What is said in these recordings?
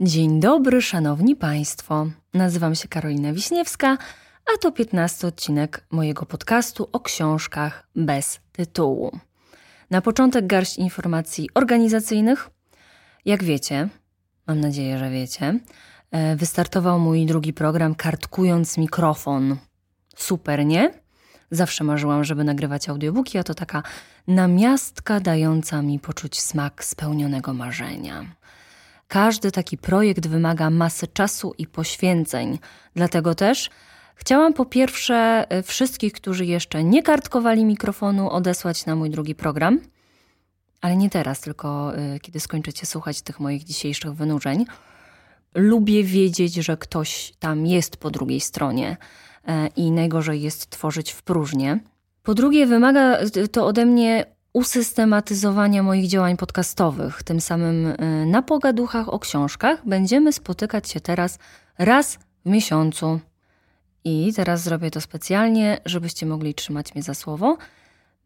Dzień dobry, szanowni państwo. Nazywam się Karolina Wiśniewska, a to 15 odcinek mojego podcastu o książkach bez tytułu. Na początek garść informacji organizacyjnych. Jak wiecie, mam nadzieję, że wiecie, e, wystartował mój drugi program Kartkując mikrofon. Super, nie? Zawsze marzyłam, żeby nagrywać audiobooki, a to taka namiastka dająca mi poczuć smak spełnionego marzenia. Każdy taki projekt wymaga masy czasu i poświęceń. Dlatego też chciałam po pierwsze y, wszystkich, którzy jeszcze nie kartkowali mikrofonu, odesłać na mój drugi program. Ale nie teraz, tylko y, kiedy skończycie słuchać tych moich dzisiejszych wynurzeń. Lubię wiedzieć, że ktoś tam jest po drugiej stronie y, i najgorzej jest tworzyć w próżnię. Po drugie, wymaga to ode mnie usystematyzowania moich działań podcastowych. Tym samym y, na pogaduchach o książkach będziemy spotykać się teraz raz w miesiącu. I teraz zrobię to specjalnie, żebyście mogli trzymać mnie za słowo.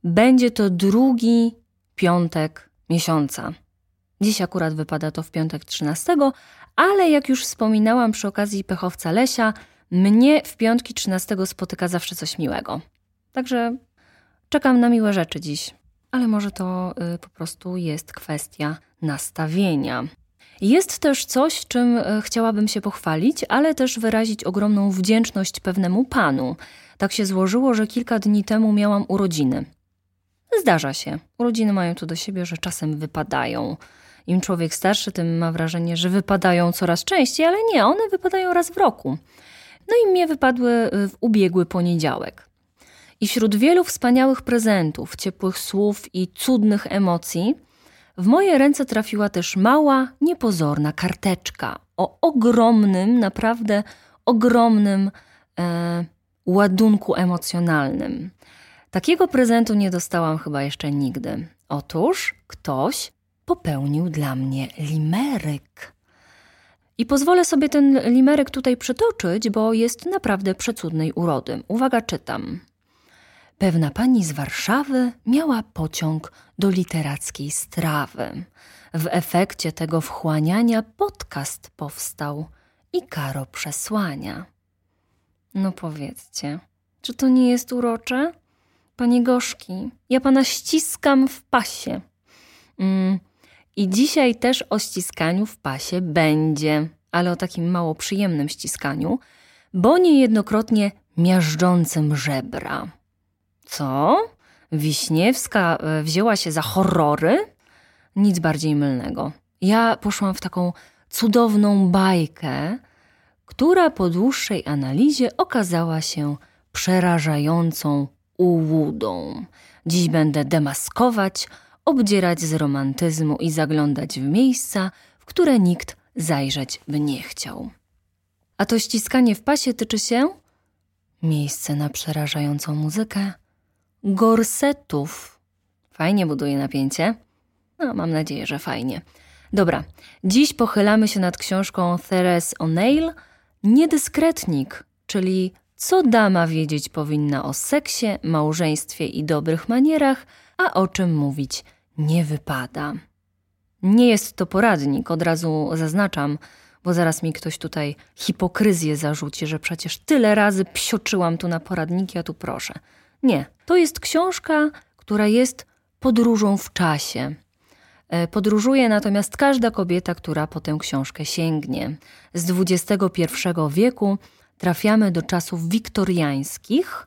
Będzie to drugi piątek miesiąca. Dziś akurat wypada to w piątek 13, ale jak już wspominałam przy okazji pechowca Lesia, mnie w piątki 13 spotyka zawsze coś miłego. Także czekam na miłe rzeczy dziś ale może to y, po prostu jest kwestia nastawienia. Jest też coś, czym y, chciałabym się pochwalić, ale też wyrazić ogromną wdzięczność pewnemu panu. Tak się złożyło, że kilka dni temu miałam urodziny. Zdarza się. Urodziny mają to do siebie, że czasem wypadają. Im człowiek starszy, tym ma wrażenie, że wypadają coraz częściej, ale nie, one wypadają raz w roku. No i mnie wypadły y, w ubiegły poniedziałek. I wśród wielu wspaniałych prezentów, ciepłych słów i cudnych emocji, w moje ręce trafiła też mała, niepozorna karteczka o ogromnym, naprawdę ogromnym e, ładunku emocjonalnym. Takiego prezentu nie dostałam chyba jeszcze nigdy. Otóż ktoś popełnił dla mnie limeryk. I pozwolę sobie ten limeryk tutaj przytoczyć, bo jest naprawdę przecudnej urody. Uwaga, czytam. Pewna pani z Warszawy miała pociąg do literackiej strawy. W efekcie tego wchłaniania podcast powstał i karo przesłania. No powiedzcie, czy to nie jest urocze? Panie Gorzki, ja pana ściskam w pasie. Mm, I dzisiaj też o ściskaniu w pasie będzie, ale o takim mało przyjemnym ściskaniu, bo niejednokrotnie miażdżącym żebra. Co? Wiśniewska e, wzięła się za horrory? Nic bardziej mylnego. Ja poszłam w taką cudowną bajkę, która po dłuższej analizie okazała się przerażającą ułudą. Dziś będę demaskować, obdzierać z romantyzmu i zaglądać w miejsca, w które nikt zajrzeć by nie chciał. A to ściskanie w pasie tyczy się miejsce na przerażającą muzykę, gorsetów. Fajnie buduje napięcie. No, mam nadzieję, że fajnie. Dobra, dziś pochylamy się nad książką Therese O'Neill Niedyskretnik, czyli co dama wiedzieć powinna o seksie, małżeństwie i dobrych manierach, a o czym mówić nie wypada. Nie jest to poradnik, od razu zaznaczam, bo zaraz mi ktoś tutaj hipokryzję zarzuci, że przecież tyle razy psioczyłam tu na poradniki, a tu proszę. Nie, to jest książka, która jest podróżą w czasie. E, podróżuje natomiast każda kobieta, która po tę książkę sięgnie. Z XXI wieku trafiamy do czasów wiktoriańskich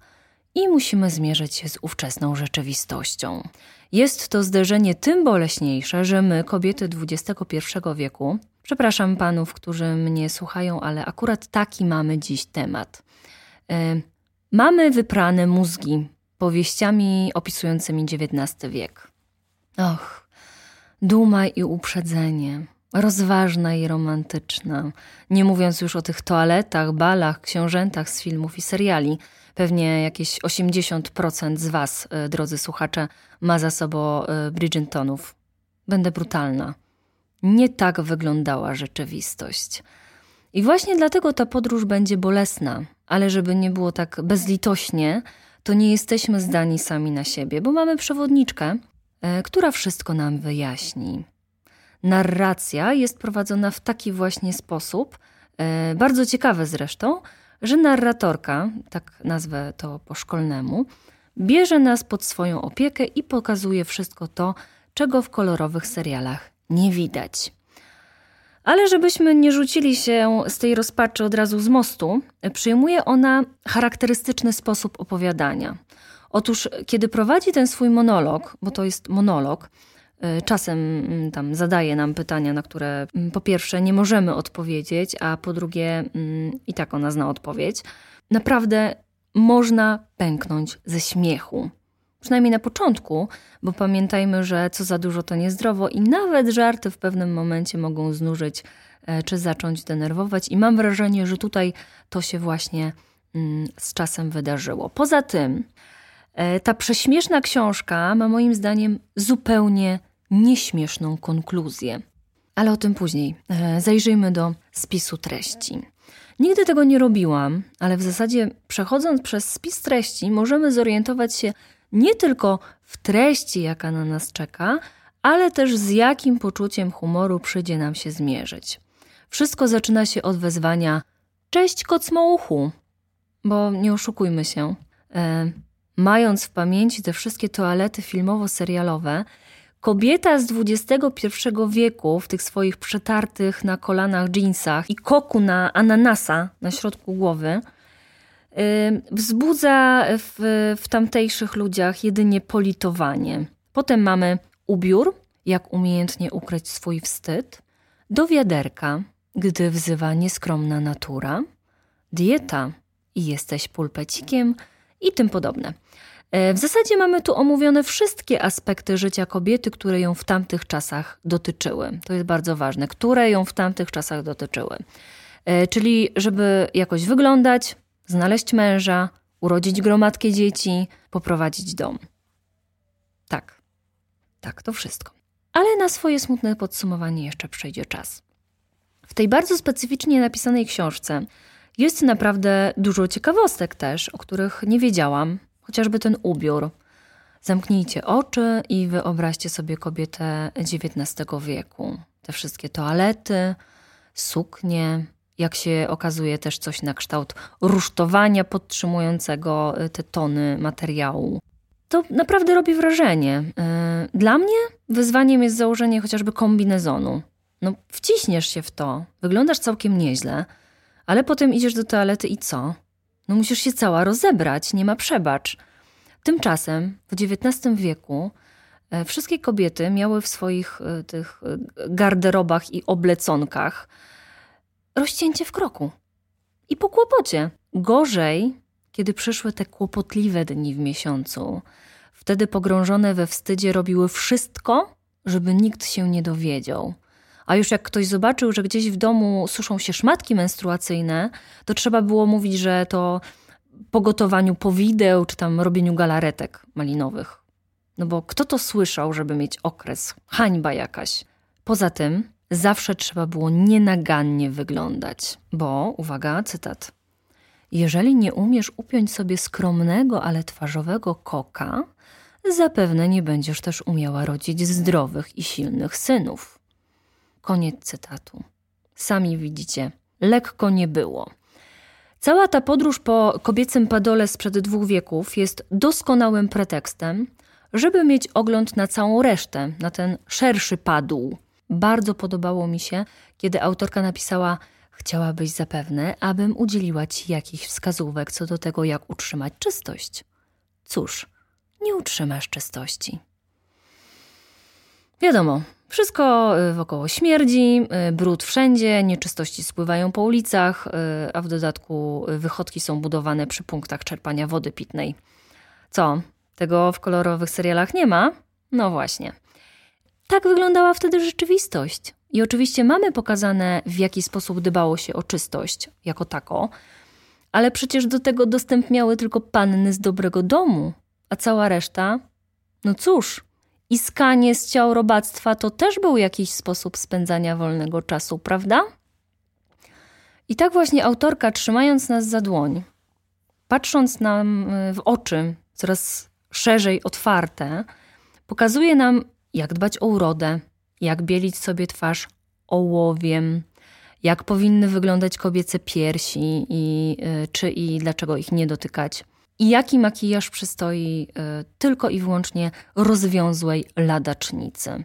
i musimy zmierzyć się z ówczesną rzeczywistością. Jest to zderzenie tym boleśniejsze, że my, kobiety XXI wieku, przepraszam panów, którzy mnie słuchają, ale akurat taki mamy dziś temat. Mamy wyprane mózgi powieściami opisującymi XIX wiek. Och, duma i uprzedzenie, rozważna i romantyczna, nie mówiąc już o tych toaletach, balach, książętach z filmów i seriali. Pewnie jakieś 80% z Was, e, drodzy słuchacze, ma za sobą e, Bridgertonów. Będę brutalna. Nie tak wyglądała rzeczywistość. I właśnie dlatego ta podróż będzie bolesna, ale żeby nie było tak bezlitośnie, to nie jesteśmy zdani sami na siebie, bo mamy przewodniczkę, e, która wszystko nam wyjaśni. narracja jest prowadzona w taki właśnie sposób, e, bardzo ciekawe zresztą, że narratorka, tak nazwę to po szkolnemu, bierze nas pod swoją opiekę i pokazuje wszystko to, czego w kolorowych serialach nie widać. Ale żebyśmy nie rzucili się z tej rozpaczy od razu z mostu, przyjmuje ona charakterystyczny sposób opowiadania. Otóż, kiedy prowadzi ten swój monolog, bo to jest monolog, y, czasem mm, tam zadaje nam pytania, na które mm, po pierwsze nie możemy odpowiedzieć, a po drugie mm, i tak ona zna odpowiedź, naprawdę można pęknąć ze śmiechu. Przynajmniej na początku, bo pamiętajmy, że co za dużo to niezdrowo i nawet żarty w pewnym momencie mogą znużyć e, czy zacząć denerwować. I mam wrażenie, że tutaj to się właśnie mm, z czasem wydarzyło. Poza tym, e, ta prześmieszna książka ma moim zdaniem zupełnie nieśmieszną konkluzję. Ale o tym później. E, zajrzyjmy do spisu treści. Nigdy tego nie robiłam, ale w zasadzie przechodząc przez spis treści możemy zorientować się nie tylko w treści, jaka na nas czeka, ale też z jakim poczuciem humoru przyjdzie nam się zmierzyć. Wszystko zaczyna się od wezwania Cześć kocmołuchu! Bo nie oszukujmy się, e, mając w pamięci te wszystkie toalety filmowo-serialowe, kobieta z XXI wieku w tych swoich przetartych na kolanach jeansach i koku na ananasa na środku głowy – wzbudza w, w tamtejszych ludziach jedynie politowanie. Potem mamy ubiór, jak umiejętnie ukryć swój wstyd, do wiaderka, gdy wzywa nieskromna natura, dieta i jesteś pulpecikiem i tym podobne. E, w zasadzie mamy tu omówione wszystkie aspekty życia kobiety, które ją w tamtych czasach dotyczyły. To jest bardzo ważne, które ją w tamtych czasach dotyczyły. E, czyli, żeby jakoś wyglądać, znaleźć męża, urodzić gromadkę dzieci, poprowadzić dom. Tak, tak, to wszystko. Ale na swoje smutne podsumowanie jeszcze przejdzie czas. W tej bardzo specyficznie napisanej książce jest naprawdę dużo ciekawostek też, o których nie wiedziałam, chociażby ten ubiór. Zamknijcie oczy i wyobraźcie sobie kobietę XIX wieku. Te wszystkie toalety, suknie, jak się okazuje, też coś na kształt rusztowania podtrzymującego y, te tony materiału. To naprawdę robi wrażenie. Y, dla mnie wyzwaniem jest założenie chociażby kombinezonu. No, wciśniesz się w to, wyglądasz całkiem nieźle, ale potem idziesz do toalety i co? No, musisz się cała rozebrać, nie ma przebacz. Tymczasem w XIX wieku e, wszystkie kobiety miały w swoich e, tych e, garderobach i obleconkach rozcięcie w kroku. I po kłopocie. Gorzej, kiedy przyszły te kłopotliwe dni w miesiącu. Wtedy pogrążone we wstydzie robiły wszystko, żeby nikt się nie dowiedział. A już jak ktoś zobaczył, że gdzieś w domu suszą się szmatki menstruacyjne, to trzeba było mówić, że to po gotowaniu powideł czy tam robieniu galaretek malinowych. No bo kto to słyszał, żeby mieć okres? Hańba jakaś. Poza tym zawsze trzeba było nienagannie wyglądać, bo, uwaga, cytat. Jeżeli nie umiesz upiąć sobie skromnego, ale twarzowego koka, zapewne nie będziesz też umiała rodzić zdrowych i silnych synów. Koniec cytatu. Sami widzicie, lekko nie było. Cała ta podróż po kobiecym padole sprzed dwóch wieków jest doskonałym pretekstem, żeby mieć ogląd na całą resztę, na ten szerszy padł, bardzo podobało mi się, kiedy autorka napisała: Chciałabyś zapewne, abym udzieliła ci jakichś wskazówek co do tego, jak utrzymać czystość. Cóż, nie utrzymasz czystości. Wiadomo, wszystko y, wokoło śmierdzi, y, brud wszędzie, nieczystości spływają po ulicach, y, a w dodatku wychodki są budowane przy punktach czerpania wody pitnej. Co? Tego w kolorowych serialach nie ma? No właśnie. Tak wyglądała wtedy rzeczywistość. I oczywiście mamy pokazane, w jaki sposób dbało się o czystość jako tako, ale przecież do tego dostęp miały tylko panny z dobrego domu, a cała reszta, no cóż, iskanie z ciał robactwa to też był jakiś sposób spędzania wolnego czasu, prawda? I tak właśnie autorka, trzymając nas za dłoń, patrząc nam y, w oczy, coraz szerzej otwarte, pokazuje nam, jak dbać o urodę, jak bielić sobie twarz ołowiem, jak powinny wyglądać kobiece piersi i y, czy i dlaczego ich nie dotykać. I jaki makijaż przystoi y, tylko i wyłącznie rozwiązłej ladacznicy.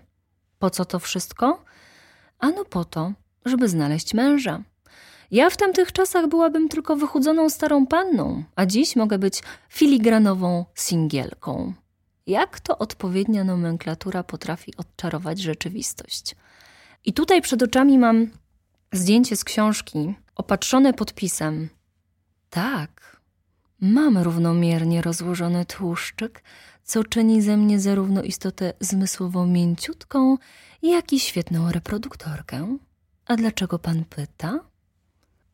Po co to wszystko? Ano po to, żeby znaleźć męża. Ja w tamtych czasach byłabym tylko wychudzoną starą panną, a dziś mogę być filigranową singielką. Jak to odpowiednia nomenklatura potrafi odczarować rzeczywistość? I tutaj przed oczami mam zdjęcie z książki opatrzone podpisem. Tak, mam równomiernie rozłożony tłuszczyk, co czyni ze mnie zarówno istotę zmysłowo mięciutką, jak i świetną reproduktorkę. A dlaczego pan pyta?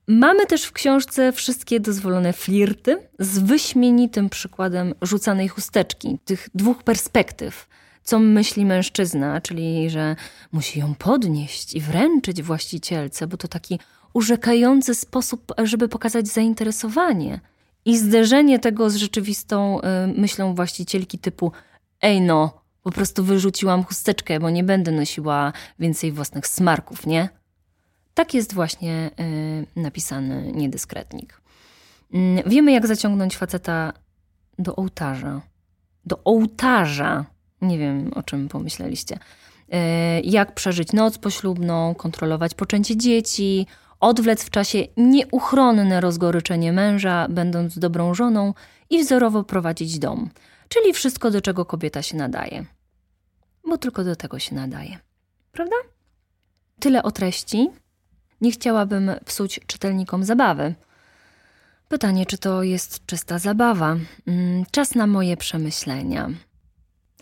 Mamy też w książce wszystkie dozwolone flirty z wyśmienitym przykładem rzucanej chusteczki, tych dwóch perspektyw. Co myśli mężczyzna, czyli że musi ją podnieść i wręczyć właścicielce, bo to taki urzekający sposób, żeby pokazać zainteresowanie. I zderzenie tego z rzeczywistą y, myślą właścicielki typu ej no, po prostu wyrzuciłam chusteczkę, bo nie będę nosiła więcej własnych smarków, nie? Tak jest właśnie y, napisany niedyskretnik. Y, wiemy, jak zaciągnąć faceta do ołtarza. Do ołtarza. Nie wiem, o czym pomyśleliście. Y, jak przeżyć noc poślubną, kontrolować poczęcie dzieci, odwlec w czasie nieuchronne rozgoryczenie męża, będąc dobrą żoną i wzorowo prowadzić dom. Czyli wszystko, do czego kobieta się nadaje. Bo tylko do tego się nadaje. Prawda? Tyle o treści. Nie chciałabym psuć czytelnikom zabawy. Pytanie, czy to jest czysta zabawa? Mm, czas na moje przemyślenia.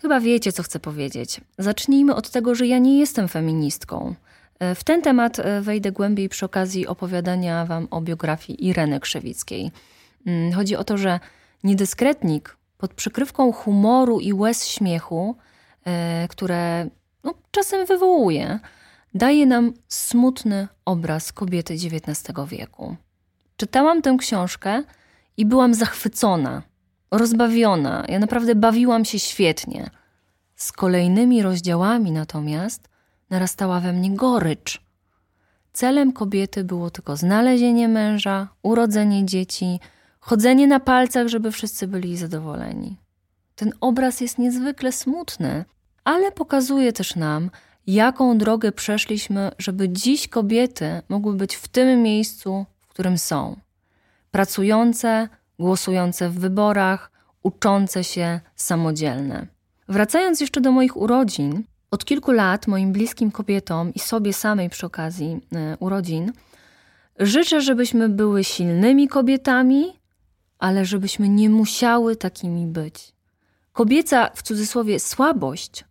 Chyba wiecie, co chcę powiedzieć. Zacznijmy od tego, że ja nie jestem feministką. E, w ten temat e, wejdę głębiej przy okazji opowiadania Wam o biografii Ireny Krzewickiej. Mm, chodzi o to, że niedyskretnik pod przykrywką humoru i łez śmiechu, e, które no, czasem wywołuje, daje nam smutny obraz kobiety XIX wieku. Czytałam tę książkę i byłam zachwycona, rozbawiona. Ja naprawdę bawiłam się świetnie. Z kolejnymi rozdziałami natomiast narastała we mnie gorycz. Celem kobiety było tylko znalezienie męża, urodzenie dzieci, chodzenie na palcach, żeby wszyscy byli zadowoleni. Ten obraz jest niezwykle smutny, ale pokazuje też nam, jaką drogę przeszliśmy, żeby dziś kobiety mogły być w tym miejscu, w którym są. Pracujące, głosujące w wyborach, uczące się, samodzielne. Wracając jeszcze do moich urodzin, od kilku lat moim bliskim kobietom i sobie samej przy okazji y, urodzin życzę, żebyśmy były silnymi kobietami, ale żebyśmy nie musiały takimi być. Kobieca w cudzysłowie słabość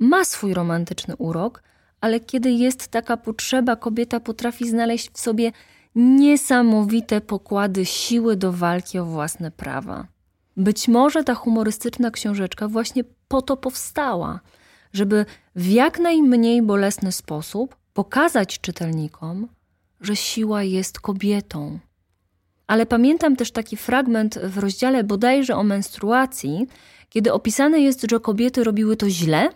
ma swój romantyczny urok, ale kiedy jest taka potrzeba, kobieta potrafi znaleźć w sobie niesamowite pokłady siły do walki o własne prawa. Być może ta humorystyczna książeczka właśnie po to powstała, żeby w jak najmniej bolesny sposób pokazać czytelnikom, że siła jest kobietą. Ale pamiętam też taki fragment w rozdziale bodajże o menstruacji, kiedy opisane jest, że kobiety robiły to źle,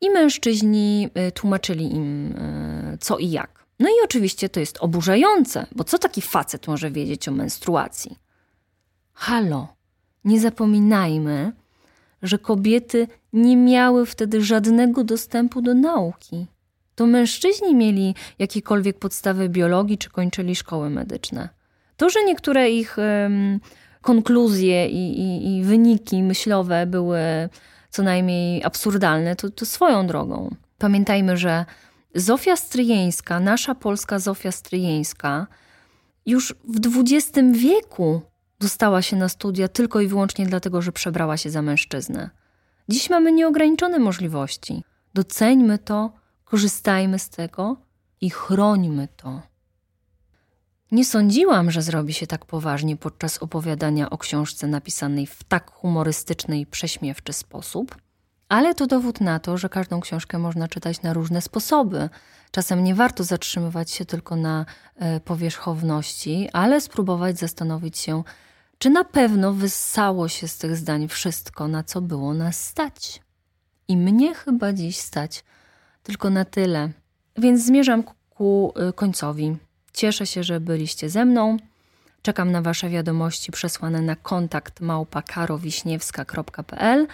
i mężczyźni y, tłumaczyli im y, co i jak. No i oczywiście to jest oburzające, bo co taki facet może wiedzieć o menstruacji? Halo, nie zapominajmy, że kobiety nie miały wtedy żadnego dostępu do nauki. To mężczyźni mieli jakiekolwiek podstawy biologii czy kończyli szkoły medyczne. To, że niektóre ich um, konkluzje i, i, i wyniki myślowe były co najmniej absurdalne, to, to swoją drogą. Pamiętajmy, że Zofia Stryjeńska, nasza polska Zofia Stryjeńska, już w XX wieku dostała się na studia tylko i wyłącznie dlatego, że przebrała się za mężczyznę. Dziś mamy nieograniczone możliwości. Doceńmy to, korzystajmy z tego i chrońmy to. Nie sądziłam, że zrobi się tak poważnie podczas opowiadania o książce napisanej w tak humorystyczny i prześmiewczy sposób, ale to dowód na to, że każdą książkę można czytać na różne sposoby. Czasem nie warto zatrzymywać się tylko na e, powierzchowności, ale spróbować zastanowić się, czy na pewno wyssało się z tych zdań wszystko, na co było nas stać. I mnie chyba dziś stać tylko na tyle. Więc zmierzam ku y, końcowi. Cieszę się, że byliście ze mną. Czekam na Wasze wiadomości przesłane na kontakt małpa.karowiśniewska.pl.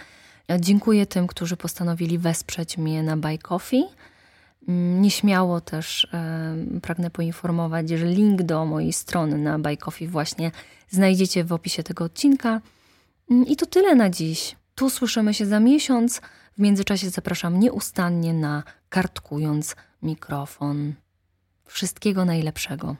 Dziękuję tym, którzy postanowili wesprzeć mnie na Buy Coffee. Mm, nieśmiało też e, pragnę poinformować, że link do mojej strony na Buy Coffee właśnie znajdziecie w opisie tego odcinka. Mm, I to tyle na dziś. Tu słyszymy się za miesiąc. W międzyczasie zapraszam nieustannie na kartkując mikrofon. Wszystkiego najlepszego.